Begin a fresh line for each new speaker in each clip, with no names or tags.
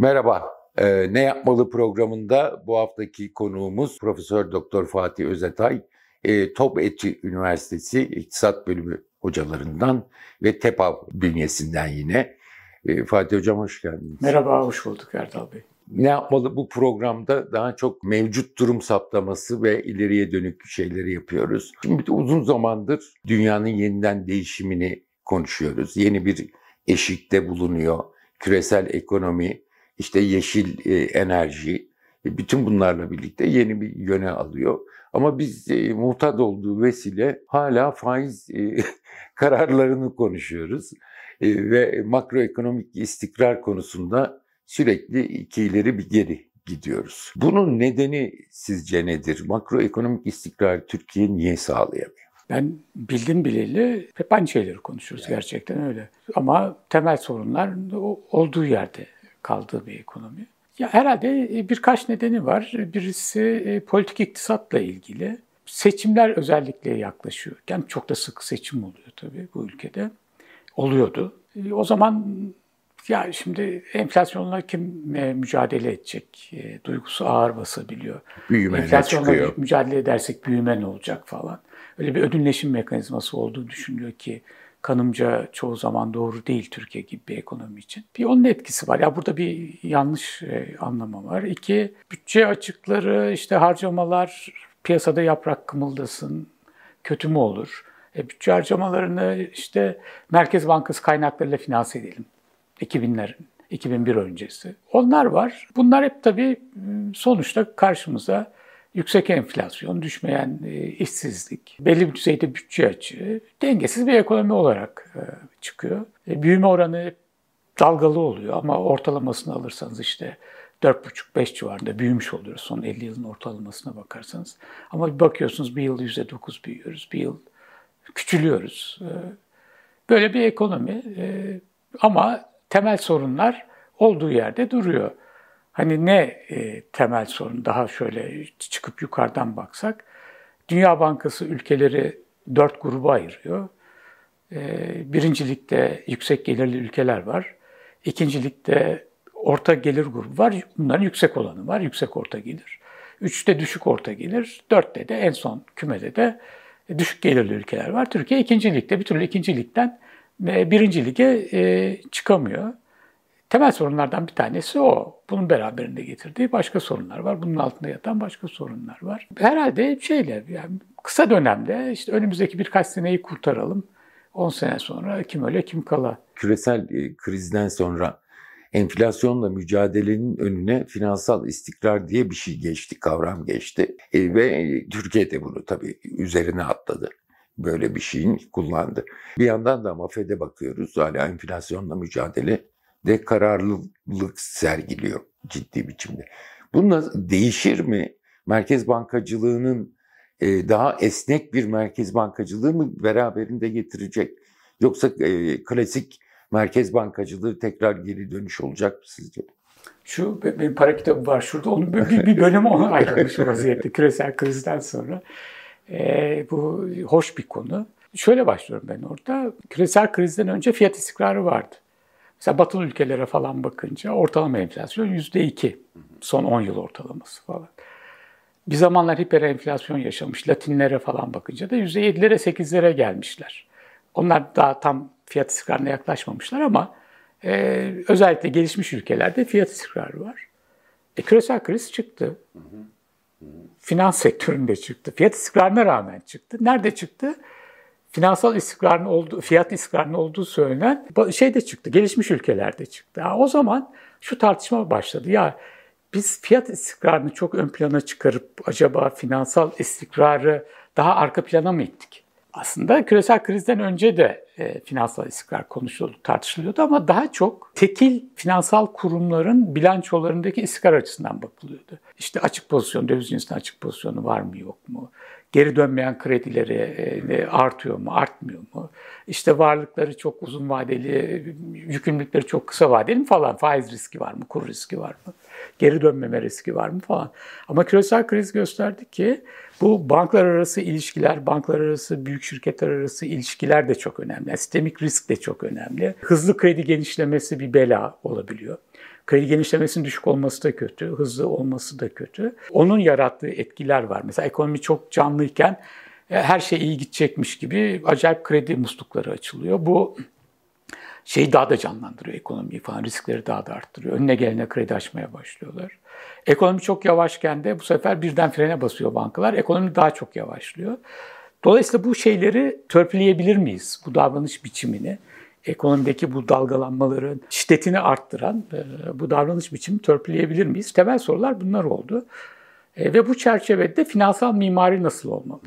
Merhaba. Ee, ne yapmalı programında bu haftaki konuğumuz Profesör Doktor Fatih Özetay, e, Top Etçi Üniversitesi İktisat Bölümü hocalarından ve TEPAV bünyesinden yine. E, Fatih Hocam hoş geldiniz.
Merhaba, hoş bulduk Erdal Bey.
Ne yapmalı bu programda daha çok mevcut durum saptaması ve ileriye dönük şeyleri yapıyoruz. Şimdi uzun zamandır dünyanın yeniden değişimini konuşuyoruz. Yeni bir eşikte bulunuyor. Küresel ekonomi, işte yeşil e, enerji, e, bütün bunlarla birlikte yeni bir yöne alıyor. Ama biz e, muhtat olduğu vesile hala faiz e, kararlarını konuşuyoruz. E, ve makroekonomik istikrar konusunda sürekli iki ileri bir geri gidiyoruz. Bunun nedeni sizce nedir? Makroekonomik istikrar Türkiye niye sağlayamıyor?
Ben bildim bileli hep aynı şeyleri konuşuyoruz yani. gerçekten öyle. Ama temel sorunlar olduğu yerde kaldığı bir ekonomi. Ya herhalde birkaç nedeni var. Birisi e, politik iktisatla ilgili. Seçimler özellikle yaklaşıyor. Yani çok da sık seçim oluyor tabii bu ülkede. Oluyordu. E, o zaman ya şimdi enflasyonla kim e, mücadele edecek? E, duygusu ağır basabiliyor.
Büyüme
Enflasyonla çıkıyor. mücadele edersek büyüme ne olacak falan. Öyle bir ödünleşim mekanizması olduğu düşünülüyor ki kanımca çoğu zaman doğru değil Türkiye gibi bir ekonomi için. Bir onun etkisi var. Ya burada bir yanlış e, anlama var. İki, bütçe açıkları, işte harcamalar, piyasada yaprak kımıldasın, kötü mü olur? E, bütçe harcamalarını işte Merkez Bankası kaynaklarıyla finanse edelim. 2000'lerin, 2001 öncesi. Onlar var. Bunlar hep tabii sonuçta karşımıza yüksek enflasyon, düşmeyen e, işsizlik, belli bir düzeyde bütçe açığı, dengesiz bir ekonomi olarak e, çıkıyor. E, büyüme oranı dalgalı oluyor ama ortalamasını alırsanız işte 4,5-5 civarında büyümüş oluyoruz son 50 yılın ortalamasına bakarsanız. Ama bakıyorsunuz bir yıl %9 büyüyoruz, bir yıl küçülüyoruz. Böyle bir ekonomi ama temel sorunlar olduğu yerde duruyor. Hani ne e, temel sorun daha şöyle çıkıp yukarıdan baksak. Dünya Bankası ülkeleri dört gruba ayırıyor. E, birincilikte yüksek gelirli ülkeler var. İkincilikte orta gelir grubu var. Bunların yüksek olanı var. Yüksek orta gelir. Üçte düşük orta gelir. Dörtte de en son kümede de düşük gelirli ülkeler var. Türkiye ikincilikte bir türlü ikincilikten e, birinci lige e, çıkamıyor. Temel sorunlardan bir tanesi o. Bunun beraberinde getirdiği başka sorunlar var. Bunun altında yatan başka sorunlar var. Herhalde şeyle yani kısa dönemde işte önümüzdeki birkaç seneyi kurtaralım. 10 sene sonra kim öyle kim kala.
Küresel e, krizden sonra enflasyonla mücadelenin önüne finansal istikrar diye bir şey geçti, kavram geçti. E, ve e, Türkiye de bunu tabii üzerine atladı. Böyle bir şeyin kullandı. Bir yandan da mafede bakıyoruz. Hala enflasyonla mücadele de kararlılık sergiliyor ciddi biçimde. Bununla değişir mi? Merkez bankacılığının e, daha esnek bir merkez bankacılığı mı beraberinde getirecek? Yoksa e, klasik merkez bankacılığı tekrar geri dönüş olacak mı sizce?
Şu benim para kitabı var şurada. Onun bir, bir bölümü ona ayrılmış vaziyette küresel krizden sonra. E, bu hoş bir konu. Şöyle başlıyorum ben orada. Küresel krizden önce fiyat istikrarı vardı. Mesela batılı ülkelere falan bakınca ortalama enflasyon yüzde iki. Son 10 yıl ortalaması falan. Bir zamanlar hiper enflasyon yaşamış Latinlere falan bakınca da yüzde yedilere sekizlere gelmişler. Onlar daha tam fiyat istikrarına yaklaşmamışlar ama e, özellikle gelişmiş ülkelerde fiyat istikrarı var. E, küresel kriz çıktı. Finans sektöründe çıktı. Fiyat istikrarına rağmen çıktı. Nerede çıktı? Finansal istikrarın olduğu, fiyat istikrarının olduğu söylenen şey de çıktı, gelişmiş ülkelerde çıktı. Ha, o zaman şu tartışma başladı. Ya biz fiyat istikrarını çok ön plana çıkarıp acaba finansal istikrarı daha arka plana mı ittik? Aslında küresel krizden önce de e, finansal istikrar konuşuluyordu, tartışılıyordu ama daha çok tekil finansal kurumların bilançolarındaki istikrar açısından bakılıyordu. İşte açık pozisyon, döviz cinsinde açık pozisyonu var mı yok mu? Geri dönmeyen kredileri e, artıyor mu, artmıyor mu? İşte varlıkları çok uzun vadeli, yükümlülükleri çok kısa vadeli mi falan, faiz riski var mı, kur riski var mı, geri dönmeme riski var mı falan. Ama küresel kriz gösterdi ki bu banklar arası ilişkiler, banklar arası, büyük şirketler arası ilişkiler de çok önemli. Yani sistemik risk de çok önemli. Hızlı kredi genişlemesi bir bela olabiliyor. Kredi genişlemesinin düşük olması da kötü, hızlı olması da kötü. Onun yarattığı etkiler var. Mesela ekonomi çok canlıyken e, her şey iyi gidecekmiş gibi acayip kredi muslukları açılıyor. Bu şeyi daha da canlandırıyor ekonomiyi falan, riskleri daha da arttırıyor. Önüne gelene kredi açmaya başlıyorlar. Ekonomi çok yavaşken de bu sefer birden frene basıyor bankalar. Ekonomi daha çok yavaşlıyor. Dolayısıyla bu şeyleri törpüleyebilir miyiz? Bu davranış biçimini, ekonomideki bu dalgalanmaların şiddetini arttıran e, bu davranış biçimi törpüleyebilir miyiz? Temel sorular bunlar oldu. E, ve bu çerçevede finansal mimari nasıl olmalı?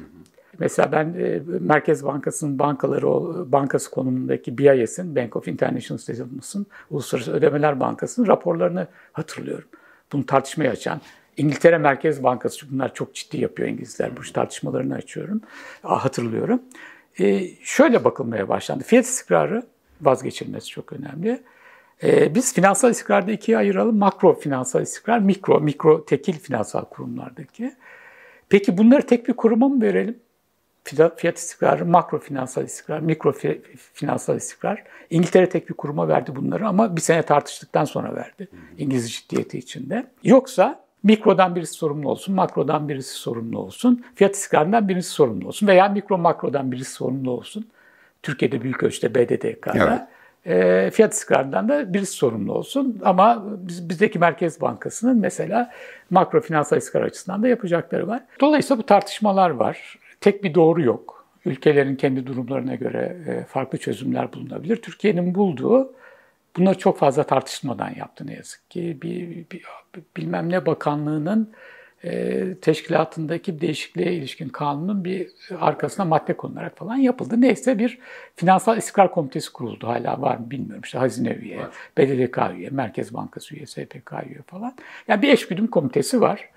Mesela ben e, Merkez Bankası'nın bankaları bankası konumundaki BIS'in, Bank of International Settlements'ın, Uluslararası Ödemeler Bankası'nın raporlarını hatırlıyorum. Bunu tartışmaya açan İngiltere Merkez Bankası, çünkü bunlar çok ciddi yapıyor İngilizler, bu tartışmalarını açıyorum, hatırlıyorum. Ee, şöyle bakılmaya başlandı. Fiyat istikrarı vazgeçilmesi çok önemli. Ee, biz finansal istikrarda ikiye ayıralım. Makro finansal istikrar, mikro, mikro tekil finansal kurumlardaki. Peki bunları tek bir kuruma mı verelim? Fiyat istikrarı, makro finansal istikrar, mikro finansal istikrar. İngiltere tek bir kuruma verdi bunları ama bir sene tartıştıktan sonra verdi. İngiliz ciddiyeti içinde. Yoksa mikrodan birisi sorumlu olsun, makrodan birisi sorumlu olsun, fiyat istikrarından birisi sorumlu olsun veya mikro makrodan birisi sorumlu olsun. Türkiye'de büyük ölçüde BDDK'da. Evet. E, fiyat istikrarından da birisi sorumlu olsun. Ama biz, bizdeki Merkez Bankası'nın mesela makro finansal istikrar açısından da yapacakları var. Dolayısıyla bu tartışmalar var. Tek bir doğru yok. Ülkelerin kendi durumlarına göre e, farklı çözümler bulunabilir. Türkiye'nin bulduğu bunları çok fazla tartışmadan yaptı ne yazık ki. Bir, bir bilmem ne bakanlığının teşkilatındaki değişikliğe ilişkin kanunun bir arkasına madde konularak falan yapıldı. Neyse bir finansal istikrar komitesi kuruldu. Hala var mı bilmiyorum. İşte hazine üye, var. BDDK üye, Merkez Bankası üye, SPK üye falan. Yani bir eşgüdüm komitesi var.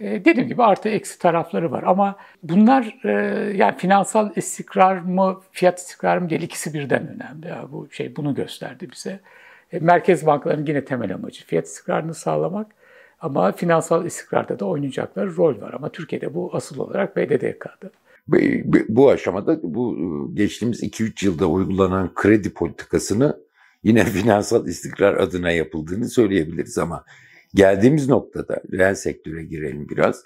E, dediğim gibi artı eksi tarafları var ama bunlar e, yani finansal istikrar mı, fiyat istikrar mı değil ikisi birden önemli. Ya, bu şey bunu gösterdi bize. E, merkez bankaların yine temel amacı fiyat istikrarını sağlamak ama finansal istikrarda da oynayacakları rol var ama Türkiye'de bu asıl olarak BDDK'da.
Bu aşamada bu geçtiğimiz 2-3 yılda uygulanan kredi politikasını yine finansal istikrar adına yapıldığını söyleyebiliriz ama geldiğimiz noktada reel sektöre girelim biraz.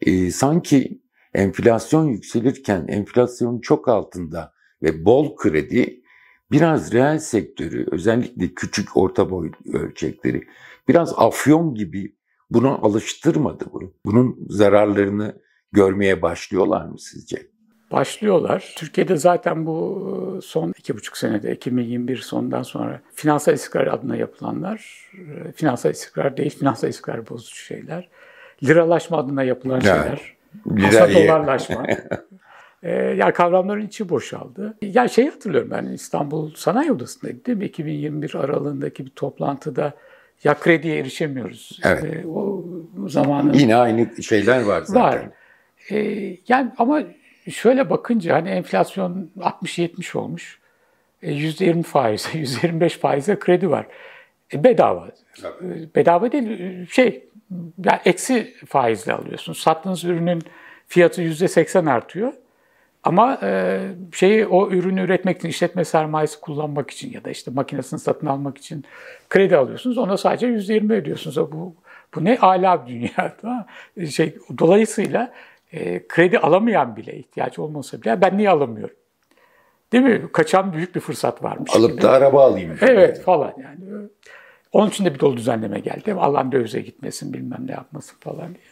E, sanki enflasyon yükselirken enflasyonun çok altında ve bol kredi biraz reel sektörü özellikle küçük orta boy ölçekleri biraz afyon gibi buna alıştırmadı bu. Bunun zararlarını görmeye başlıyorlar mı sizce?
Başlıyorlar. Türkiye'de zaten bu e, son iki buçuk senede 2021 sonundan sonra finansal istikrar adına yapılanlar e, finansal istikrar değil, finansal istikrar bozucu şeyler. Liralaşma adına yapılan yani, şeyler. Lira dolarlaşma. ee, yani kavramların içi boşaldı. Ya şey hatırlıyorum ben İstanbul Sanayi Odası'ndaydı değil mi? 2021 aralığındaki bir toplantıda ya krediye erişemiyoruz.
Evet. Ee, o zamanın Yine aynı şeyler var zaten. Var.
Ee, yani ama şöyle bakınca hani enflasyon 60-70 olmuş. E, %20 faize, %25 faize kredi var. E, bedava. Evet. E, bedava değil, şey, yani eksi faizle alıyorsun. Sattığınız ürünün fiyatı %80 artıyor. Ama e, şeyi o ürünü üretmek için işletme sermayesi kullanmak için ya da işte makinesini satın almak için kredi alıyorsunuz. Ona sadece %20 ödüyorsunuz. Bu bu ne ala bir dünya. Şey, dolayısıyla e, kredi alamayan bile ihtiyaç olmasa bile ben niye alamıyorum? Değil mi? Kaçan büyük bir fırsat varmış.
Alıp gibi. da araba alayım.
Evet yani. falan yani. Onun için de bir dolu düzenleme geldi. Allah'ın dövize gitmesin bilmem ne yapmasın falan diye.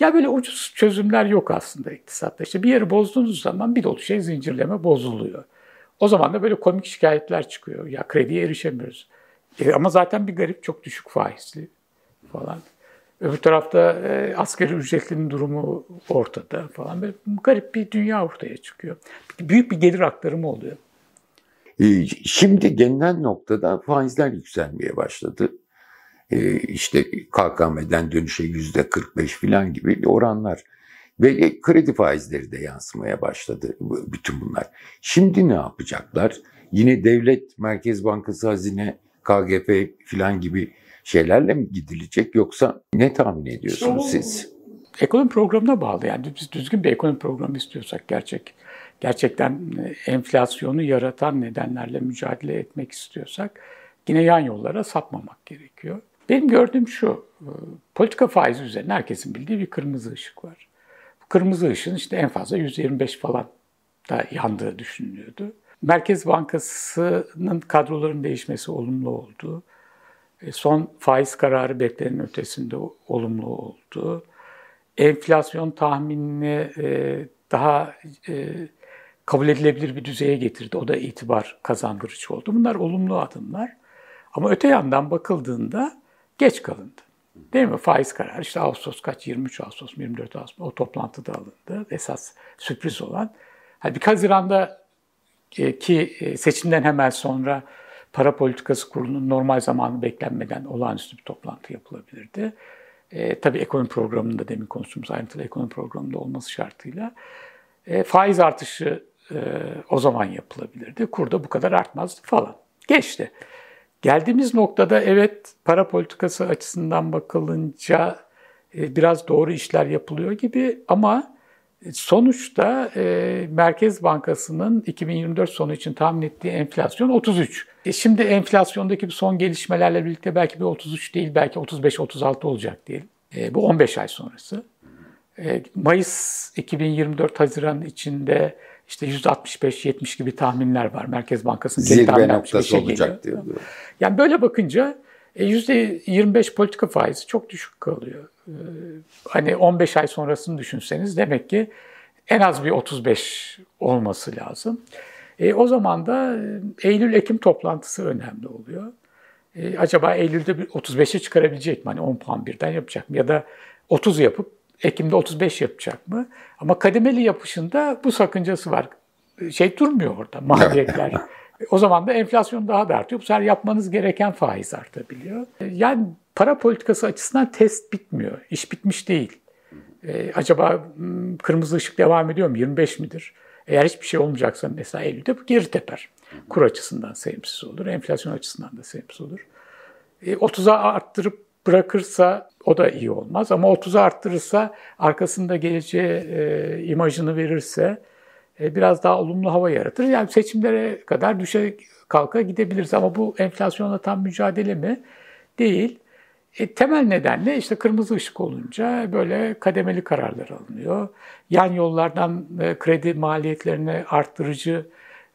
Ya böyle ucuz çözümler yok aslında iktisatta. İşte bir yeri bozduğunuz zaman bir dolu şey zincirleme bozuluyor. O zaman da böyle komik şikayetler çıkıyor. Ya krediye erişemiyoruz. E, ama zaten bir garip çok düşük faizli falan. Öbür tarafta e, askeri ücretlinin durumu ortada falan. Böyle garip bir dünya ortaya çıkıyor. Büyük bir gelir aktarımı oluyor.
E, şimdi gelinen noktada faizler yükselmeye başladı. E, işte KKM'den dönüşe yüzde 45 falan gibi oranlar. Ve kredi faizleri de yansımaya başladı bütün bunlar. Şimdi ne yapacaklar? Yine devlet, Merkez Bankası, Hazine, KGP falan gibi şeylerle mi gidilecek yoksa ne tahmin ediyorsunuz siz?
Ekonomi programına bağlı yani biz düzgün bir ekonomi programı istiyorsak gerçek gerçekten e, enflasyonu yaratan nedenlerle mücadele etmek istiyorsak yine yan yollara sapmamak gerekiyor. Benim gördüğüm şu, e, politika faizi üzerine herkesin bildiği bir kırmızı ışık var. Bu kırmızı ışığın işte en fazla %25 falan da yandığı düşünülüyordu. Merkez Bankası'nın kadroların değişmesi olumlu oldu. E, son faiz kararı beklenenin ötesinde olumlu oldu. Enflasyon tahminini e, daha kabul edilebilir bir düzeye getirdi. O da itibar kazandırıcı oldu. Bunlar olumlu adımlar. Ama öte yandan bakıldığında geç kalındı. Değil mi? Faiz kararı işte Ağustos kaç? 23 Ağustos, 24 Ağustos o toplantıda alındı. Esas sürpriz olan. Bir Haziran'da e, ki e, seçimden hemen sonra para politikası kurulunun normal zamanı beklenmeden olağanüstü bir toplantı yapılabilirdi. E, tabii ekonomi programında demin konuştuğumuz ayrıntılı ekonomi programında olması şartıyla e, faiz artışı e, o zaman yapılabilirdi. Kur bu kadar artmazdı falan. Geçti. Geldiğimiz noktada evet para politikası açısından bakılınca e, biraz doğru işler yapılıyor gibi ama sonuçta e, Merkez Bankası'nın 2024 sonu için tahmin ettiği enflasyon 33. E şimdi enflasyondaki son gelişmelerle birlikte belki bir 33 değil belki 35-36 olacak diyelim. E, bu 15 ay sonrası. E, Mayıs 2024 Haziran içinde işte %65-70 gibi tahminler var. Merkez Bankası'nın
Zirve noktası şey olacak diyor.
Yani böyle bakınca %25 e, politika faizi çok düşük kalıyor. E, hani 15 ay sonrasını düşünseniz demek ki en az bir 35 olması lazım. E, o zaman da e, Eylül-Ekim toplantısı önemli oluyor. E, acaba Eylül'de bir 35'e çıkarabilecek mi? Hani 10 puan birden yapacak mı? Ya da 30 yapıp Ekim'de 35 yapacak mı? Ama kademeli yapışında bu sakıncası var. Şey durmuyor orada maliyetler. o zaman da enflasyon daha da artıyor. Bu sefer yapmanız gereken faiz artabiliyor. Yani para politikası açısından test bitmiyor. İş bitmiş değil. Ee, acaba hmm, kırmızı ışık devam ediyor mu? 25 midir? Eğer hiçbir şey olmayacaksa mesela Eylül'de bu geri teper. Kur açısından sevimsiz olur, enflasyon açısından da sevimsiz olur. E, 30'a arttırıp bırakırsa o da iyi olmaz. Ama 30'a arttırırsa arkasında geleceği e, imajını verirse e, biraz daha olumlu hava yaratır. Yani seçimlere kadar düşe kalka gidebiliriz ama bu enflasyonla tam mücadele mi? Değil. E, temel nedenle işte kırmızı ışık olunca böyle kademeli kararlar alınıyor. Yan yollardan e, kredi maliyetlerini arttırıcı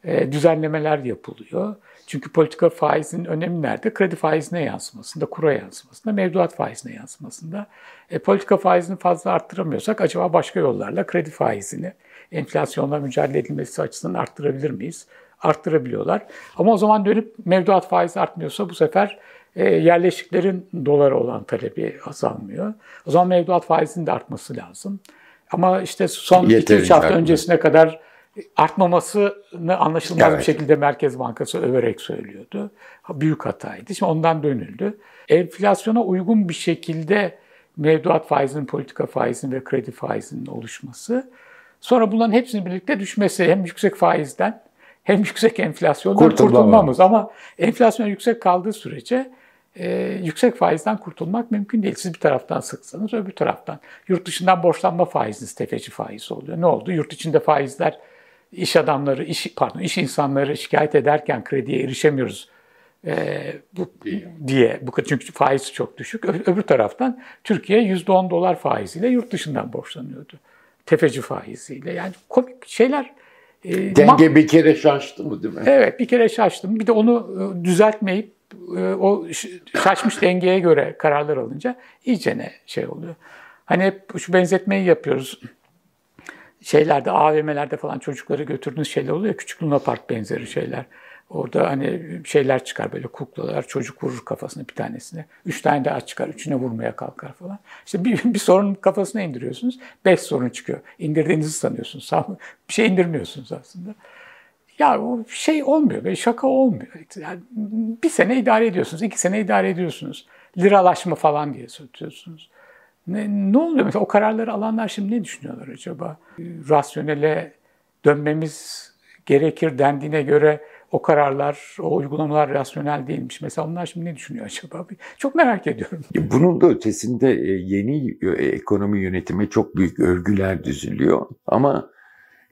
e, düzenlemeler yapılıyor. Çünkü politika faizinin önemi nerede? Kredi faizine yansımasında, kura yansımasında, mevduat faizine yansımasında. E, politika faizini fazla arttıramıyorsak acaba başka yollarla kredi faizini enflasyonla mücadele edilmesi açısından arttırabilir miyiz? Arttırabiliyorlar. Ama o zaman dönüp mevduat faizi artmıyorsa bu sefer e, yerleşiklerin dolara olan talebi azalmıyor. O zaman mevduat faizinin de artması lazım. Ama işte son 2-3 hafta artmıyor. öncesine kadar artmamasını anlaşılmaz evet. bir şekilde Merkez Bankası överek söylüyordu. Büyük hataydı. Şimdi ondan dönüldü. Enflasyona uygun bir şekilde mevduat faizinin, politika faizinin ve kredi faizinin oluşması. Sonra bunların hepsinin birlikte düşmesi hem yüksek faizden hem yüksek enflasyondan Kurtulma kurtulmamız. Var. Ama enflasyon yüksek kaldığı sürece e, yüksek faizden kurtulmak mümkün değil. Siz bir taraftan sıksanız öbür taraftan. Yurt dışından borçlanma faiziniz tefeci faiz oluyor. Ne oldu? Yurt içinde faizler iş adamları, iş pardon iş insanları şikayet ederken krediye erişemiyoruz e, bu diye. Bu çünkü faiz çok düşük. Öbür taraftan Türkiye %10 dolar faiziyle yurt dışından borçlanıyordu. Tefeci faiziyle. Yani komik şeyler.
E, Denge bir kere şaştı mı değil mi?
Evet bir kere şaştım. Bir de onu e, düzeltmeyip e, o şaşmış dengeye göre kararlar alınca iyice ne şey oluyor. Hani hep şu benzetmeyi yapıyoruz şeylerde AVM'lerde falan çocukları götürdüğünüz şeyler oluyor küçük Luna Park benzeri şeyler. Orada hani şeyler çıkar böyle kuklalar, çocuk vurur kafasına bir tanesine. Üç tane daha çıkar, üçüne vurmaya kalkar falan. İşte bir, bir sorun kafasına indiriyorsunuz, beş sorun çıkıyor. İndirdiğinizi sanıyorsunuz. Bir şey indirmiyorsunuz aslında. Ya o şey olmuyor, böyle şaka olmuyor. Yani bir sene idare ediyorsunuz, iki sene idare ediyorsunuz. Liralaşma falan diye söylüyorsunuz. Ne, ne oluyor mesela o kararları alanlar şimdi ne düşünüyorlar acaba? Rasyonele dönmemiz gerekir dendiğine göre o kararlar, o uygulamalar rasyonel değilmiş. Mesela onlar şimdi ne düşünüyor acaba? Çok merak ediyorum.
Bunun da ötesinde e, yeni e, ekonomi yönetimi çok büyük övgüler düzülüyor. Ama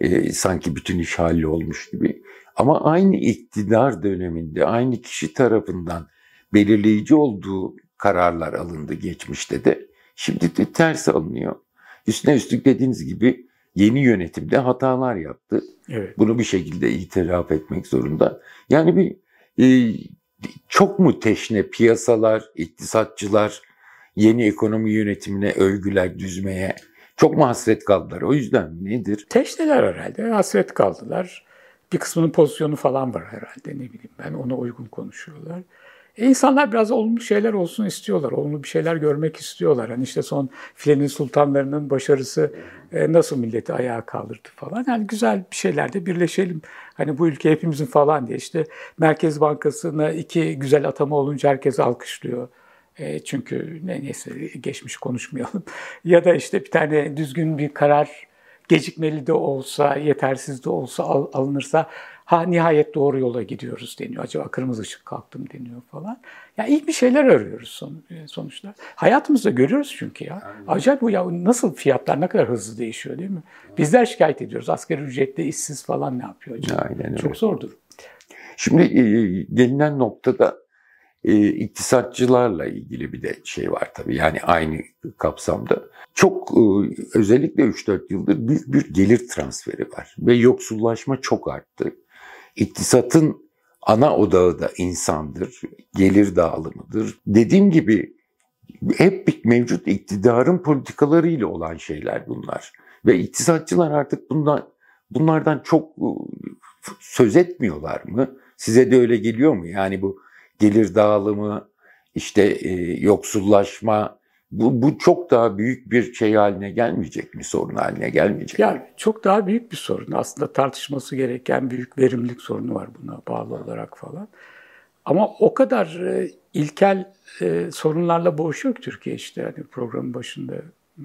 e, sanki bütün iş olmuş gibi. Ama aynı iktidar döneminde aynı kişi tarafından belirleyici olduğu kararlar alındı geçmişte de. Şimdi de ters alınıyor. Üstüne üstlük dediğiniz gibi yeni yönetimde hatalar yaptı. Evet. Bunu bir şekilde itiraf etmek zorunda. Yani bir e, çok mu teşne piyasalar, iktisatçılar yeni ekonomi yönetimine övgüler düzmeye çok mu hasret kaldılar? O yüzden nedir?
Teşneler herhalde. Hasret kaldılar. Bir kısmının pozisyonu falan var herhalde ne bileyim ben. Ona uygun konuşuyorlar. İnsanlar biraz olumlu şeyler olsun istiyorlar. Olumlu bir şeyler görmek istiyorlar. Hani işte son filenin sultanlarının başarısı e, nasıl milleti ayağa kaldırdı falan. Yani güzel bir şeylerde birleşelim. Hani bu ülke hepimizin falan diye. İşte Merkez Bankası'na iki güzel atama olunca herkes alkışlıyor. E, çünkü ne, neyse geçmiş konuşmayalım. ya da işte bir tane düzgün bir karar gecikmeli de olsa, yetersiz de olsa al, alınırsa ha nihayet doğru yola gidiyoruz deniyor. Acaba kırmızı ışık kalktım deniyor falan. Ya iyi bir şeyler arıyoruz son, e, sonuçta. Hayatımızda görüyoruz çünkü ya. Aynen. Acayip bu ya nasıl fiyatlar ne kadar hızlı değişiyor değil mi? Bizler şikayet ediyoruz. Asgari ücretli işsiz falan ne yapıyor acaba? Aynen öyle. Çok zordur.
Şimdi e, gelinen noktada e, iktisatçılarla ilgili bir de şey var tabii. Yani aynı kapsamda. Çok e, özellikle 3-4 yıldır büyük bir gelir transferi var ve yoksullaşma çok arttı. İktisatın ana odağı da insandır, gelir dağılımıdır. Dediğim gibi hep mevcut iktidarın politikalarıyla olan şeyler bunlar. Ve iktisatçılar artık bundan, bunlardan çok e, söz etmiyorlar mı? Size de öyle geliyor mu? Yani bu gelir dağılımı, işte e, yoksullaşma bu, bu çok daha büyük bir şey haline gelmeyecek mi? Sorun haline gelmeyecek
yani Çok daha büyük bir sorun. Aslında tartışması gereken büyük verimlilik sorunu var buna bağlı olarak falan. Ama o kadar e, ilkel e, sorunlarla boğuşuyor ki Türkiye işte. Hani programın başında,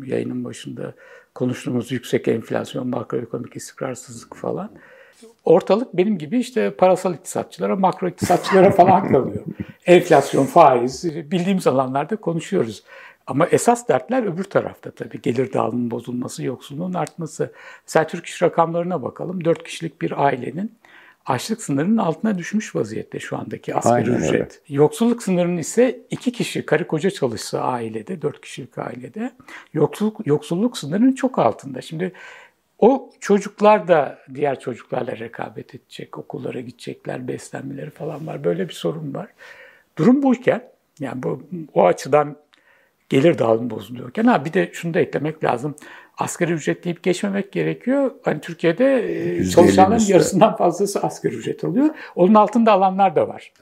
yayının başında konuştuğumuz yüksek enflasyon, makroekonomik istikrarsızlık falan ortalık benim gibi işte parasal iktisatçılara, makro iktisatçılara falan kalıyor. Enflasyon, faiz, bildiğimiz alanlarda konuşuyoruz. Ama esas dertler öbür tarafta tabii. Gelir dağılımının bozulması, yoksulluğun artması. Mesela Türk iş rakamlarına bakalım. Dört kişilik bir ailenin açlık sınırının altına düşmüş vaziyette şu andaki asgari Aynen ücret. Evet. Yoksulluk sınırının ise iki kişi, karı koca çalışsa ailede, dört kişilik ailede, yoksulluk, yoksulluk sınırının çok altında. Şimdi o çocuklar da diğer çocuklarla rekabet edecek, okullara gidecekler, beslenmeleri falan var. Böyle bir sorun var. Durum buyken, yani bu o açıdan gelir dağılımı bozuluyorken ha bir de şunu da eklemek lazım. Asgari ücret deyip geçmemek gerekiyor. Hani Türkiye'de e, çalışanların yarısından fazlası asgari ücret alıyor. Onun altında alanlar da var.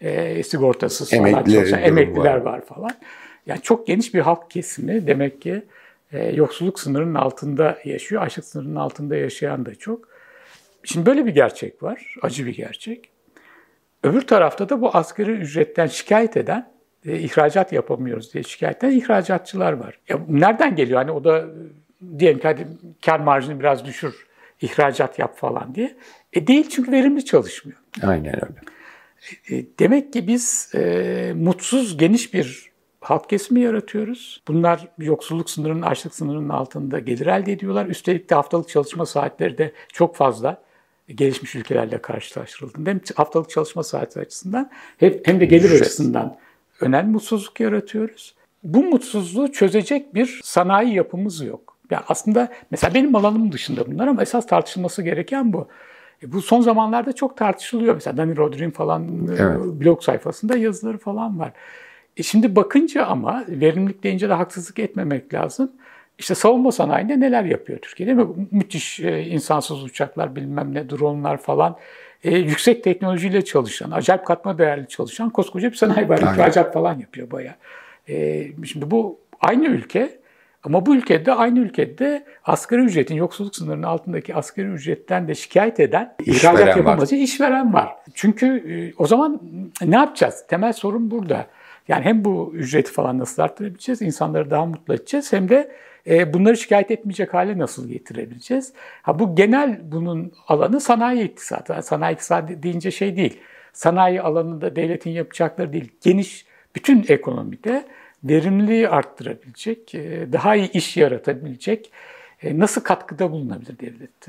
E, sigortasız falan çalışan emekliler var. var falan. Yani çok geniş bir halk kesimi demek ki e, yoksulluk sınırının altında yaşıyor. Açlık sınırının altında yaşayan da çok. Şimdi böyle bir gerçek var. Acı bir gerçek. Öbür tarafta da bu asgari ücretten şikayet eden, e, ihracat yapamıyoruz diye şikayet eden ihracatçılar var. Ya nereden geliyor? Hani o da diyelim ki hadi kar marjını biraz düşür, ihracat yap falan diye. E değil çünkü verimli çalışmıyor.
Aynen öyle.
E, demek ki biz e, mutsuz, geniş bir halk kesimi yaratıyoruz. Bunlar yoksulluk sınırının, açlık sınırının altında gelir elde ediyorlar. Üstelik de haftalık çalışma saatleri de çok fazla gelişmiş ülkelerle karşılaştırıldığında hem haftalık çalışma saati açısından hem de gelir açısından önemli mutsuzluk yaratıyoruz. Bu mutsuzluğu çözecek bir sanayi yapımız yok. Yani aslında mesela benim alanım dışında bunlar ama esas tartışılması gereken bu. E bu son zamanlarda çok tartışılıyor. Mesela Dani Rodrin falan e, evet. blog sayfasında yazıları falan var. E şimdi bakınca ama verimlilik deyince de haksızlık etmemek lazım. İşte savunma sanayinde neler yapıyor Türkiye değil mi? Müthiş e, insansız uçaklar bilmem ne dronlar falan. E, yüksek teknolojiyle çalışan, acayip katma değerli çalışan koskoca bir sanayi var. İhracat falan yapıyor bayağı. E, şimdi bu aynı ülke ama bu ülkede aynı ülkede asgari ücretin yoksulluk sınırının altındaki asgari ücretten de şikayet eden ihracat yapamacı işveren var. Çünkü e, o zaman ne yapacağız? Temel sorun burada. Yani hem bu ücreti falan nasıl arttırabileceğiz, insanları daha mutlu edeceğiz hem de e, bunları şikayet etmeyecek hale nasıl getirebileceğiz? Ha, bu genel bunun alanı sanayi iktisatı. sanayi iktisatı deyince şey değil, sanayi alanında devletin yapacakları değil, geniş bütün ekonomide verimliliği arttırabilecek, e, daha iyi iş yaratabilecek, e, nasıl katkıda bulunabilir devlet,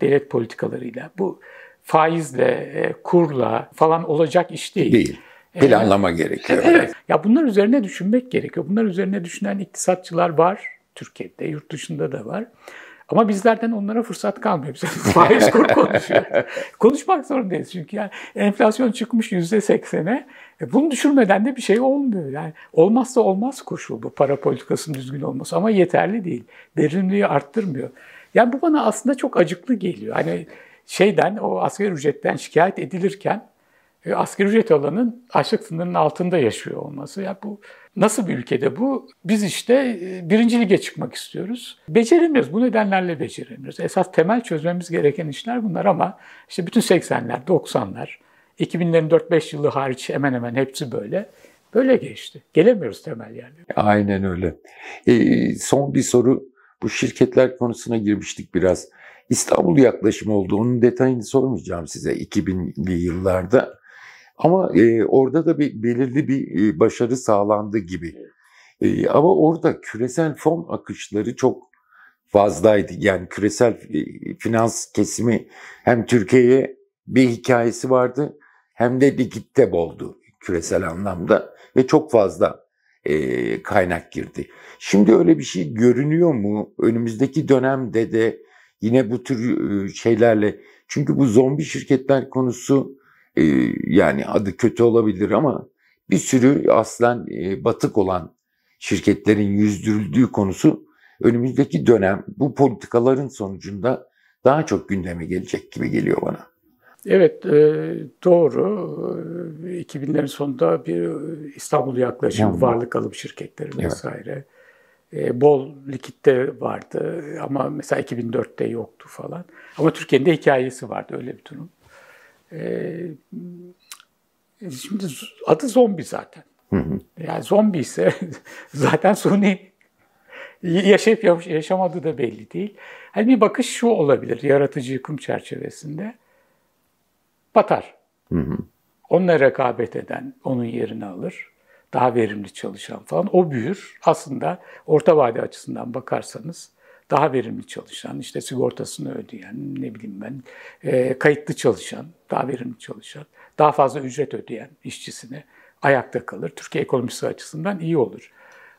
devlet politikalarıyla? Bu faizle, kurla falan olacak iş değil. Değil.
Planlama gerekiyor.
Evet. Ya bunlar üzerine düşünmek gerekiyor. Bunlar üzerine düşünen iktisatçılar var. Türkiye'de, yurt dışında da var. Ama bizlerden onlara fırsat kalmıyor. Biz faiz kur konuşuyor. Konuşmak zorundayız çünkü yani enflasyon çıkmış yüzde seksene. E bunu düşürmeden de bir şey olmuyor. Yani olmazsa olmaz koşul bu para politikasının düzgün olması ama yeterli değil. Verimliliği arttırmıyor. Yani bu bana aslında çok acıklı geliyor. Hani şeyden o asgari ücretten şikayet edilirken e, asgari ücret alanın açlık sınırının altında yaşıyor olması. Ya bu nasıl bir ülkede bu? Biz işte e, birinci lige çıkmak istiyoruz. Beceremiyoruz. Bu nedenlerle beceremiyoruz. Esas temel çözmemiz gereken işler bunlar ama işte bütün 80'ler, 90'lar, 2000'lerin 4-5 yılı hariç hemen hemen hepsi böyle. Böyle geçti. Gelemiyoruz temel yerlere.
Aynen öyle. Ee, son bir soru. Bu şirketler konusuna girmiştik biraz. İstanbul yaklaşımı oldu. Onun detayını sormayacağım size 2000'li yıllarda. Ama e, orada da bir belirli bir e, başarı sağlandı gibi. E, ama orada küresel fon akışları çok fazlaydı. Yani küresel e, finans kesimi hem Türkiye'ye bir hikayesi vardı hem de likitte boldu küresel anlamda ve çok fazla e, kaynak girdi. Şimdi öyle bir şey görünüyor mu? Önümüzdeki dönemde de yine bu tür e, şeylerle çünkü bu zombi şirketler konusu e, yani adı kötü olabilir ama bir sürü aslen e, batık olan şirketlerin yüzdürüldüğü konusu önümüzdeki dönem bu politikaların sonucunda daha çok gündeme gelecek gibi geliyor bana.
Evet doğru. 2000'lerin sonunda bir İstanbul yaklaşım yani, varlık alıp şirketleri vesaire. Evet. Bol likitte vardı ama mesela 2004'te yoktu falan. Ama Türkiye'nin de hikayesi vardı öyle bir durum. Şimdi adı zombi zaten. Yani zombi ise zaten suni yaşayıp yaşamadığı da belli değil. Hani bir bakış şu olabilir yaratıcı yıkım çerçevesinde batar. Hı hı. Onunla rekabet eden onun yerini alır. Daha verimli çalışan falan. O büyür. Aslında orta vade açısından bakarsanız daha verimli çalışan, işte sigortasını ödeyen, ne bileyim ben, e, kayıtlı çalışan, daha verimli çalışan, daha fazla ücret ödeyen işçisine ayakta kalır. Türkiye ekonomisi açısından iyi olur.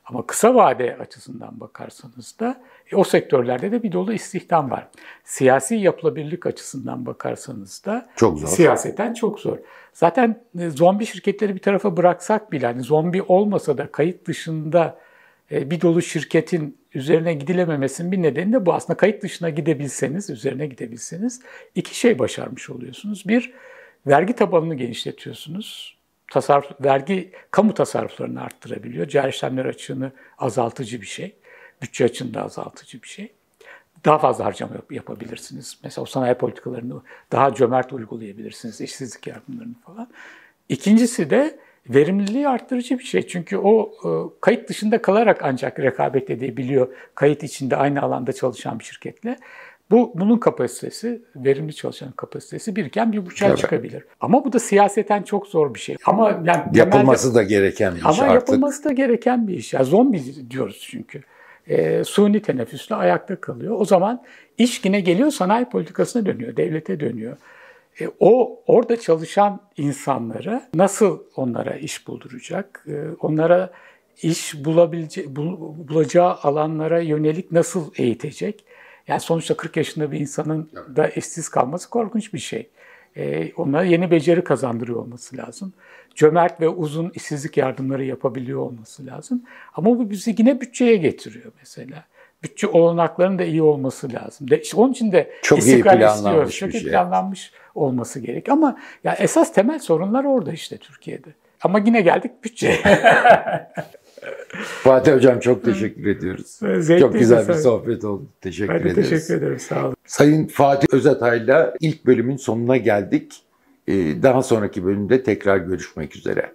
Ama kısa vade açısından bakarsanız da e, o sektörlerde de bir dolu istihdam var. Siyasi yapılabilirlik açısından bakarsanız da
çok zor.
siyaseten çok zor. Zaten e, zombi şirketleri bir tarafa bıraksak bile hani zombi olmasa da kayıt dışında bir dolu şirketin üzerine gidilememesinin bir nedeni de bu. Aslında kayıt dışına gidebilseniz, üzerine gidebilseniz iki şey başarmış oluyorsunuz. Bir, vergi tabanını genişletiyorsunuz tasarruf, vergi kamu tasarruflarını arttırabiliyor. Cari işlemler açığını azaltıcı bir şey. Bütçe açığını azaltıcı bir şey. Daha fazla harcama yapabilirsiniz. Mesela o sanayi politikalarını daha cömert uygulayabilirsiniz. işsizlik yardımlarını falan. İkincisi de verimliliği arttırıcı bir şey. Çünkü o e, kayıt dışında kalarak ancak rekabet edebiliyor. Kayıt içinde aynı alanda çalışan bir şirketle. Bu bunun kapasitesi, verimli çalışan kapasitesi birken bir buçuğa evet. çıkabilir. Ama bu da siyaseten çok zor bir şey. Ama yani
yapılması temelde, da gereken bir iş
ama
artık.
yapılması da gereken bir iş. Ya zombi diyoruz çünkü. E, suni teneffüsle ayakta kalıyor. O zaman iş yine geliyor sanayi politikasına dönüyor, devlete dönüyor. E, o orada çalışan insanları nasıl onlara iş bulduracak? E, onlara iş bulabilece, bulacağı alanlara yönelik nasıl eğitecek? Yani sonuçta 40 yaşında bir insanın da işsiz kalması korkunç bir şey. Ee, onlara yeni beceri kazandırıyor olması lazım. Cömert ve uzun işsizlik yardımları yapabiliyor olması lazım. Ama bu bizi yine bütçeye getiriyor mesela. Bütçe olanaklarının da iyi olması lazım. De, işte onun için de
çok iyi planlanmış
Çok iyi şey. planlanmış olması gerek. Ama ya esas temel sorunlar orada işte Türkiye'de. Ama yine geldik bütçeye.
Fatih Hocam çok teşekkür ediyoruz. Zevkli çok güzel bir sohbet oldu. Teşekkür ben de ederiz.
teşekkür ederim. Sağ olun.
Sayın Fatih Özatay'la ilk bölümün sonuna geldik. Ee, daha sonraki bölümde tekrar görüşmek üzere.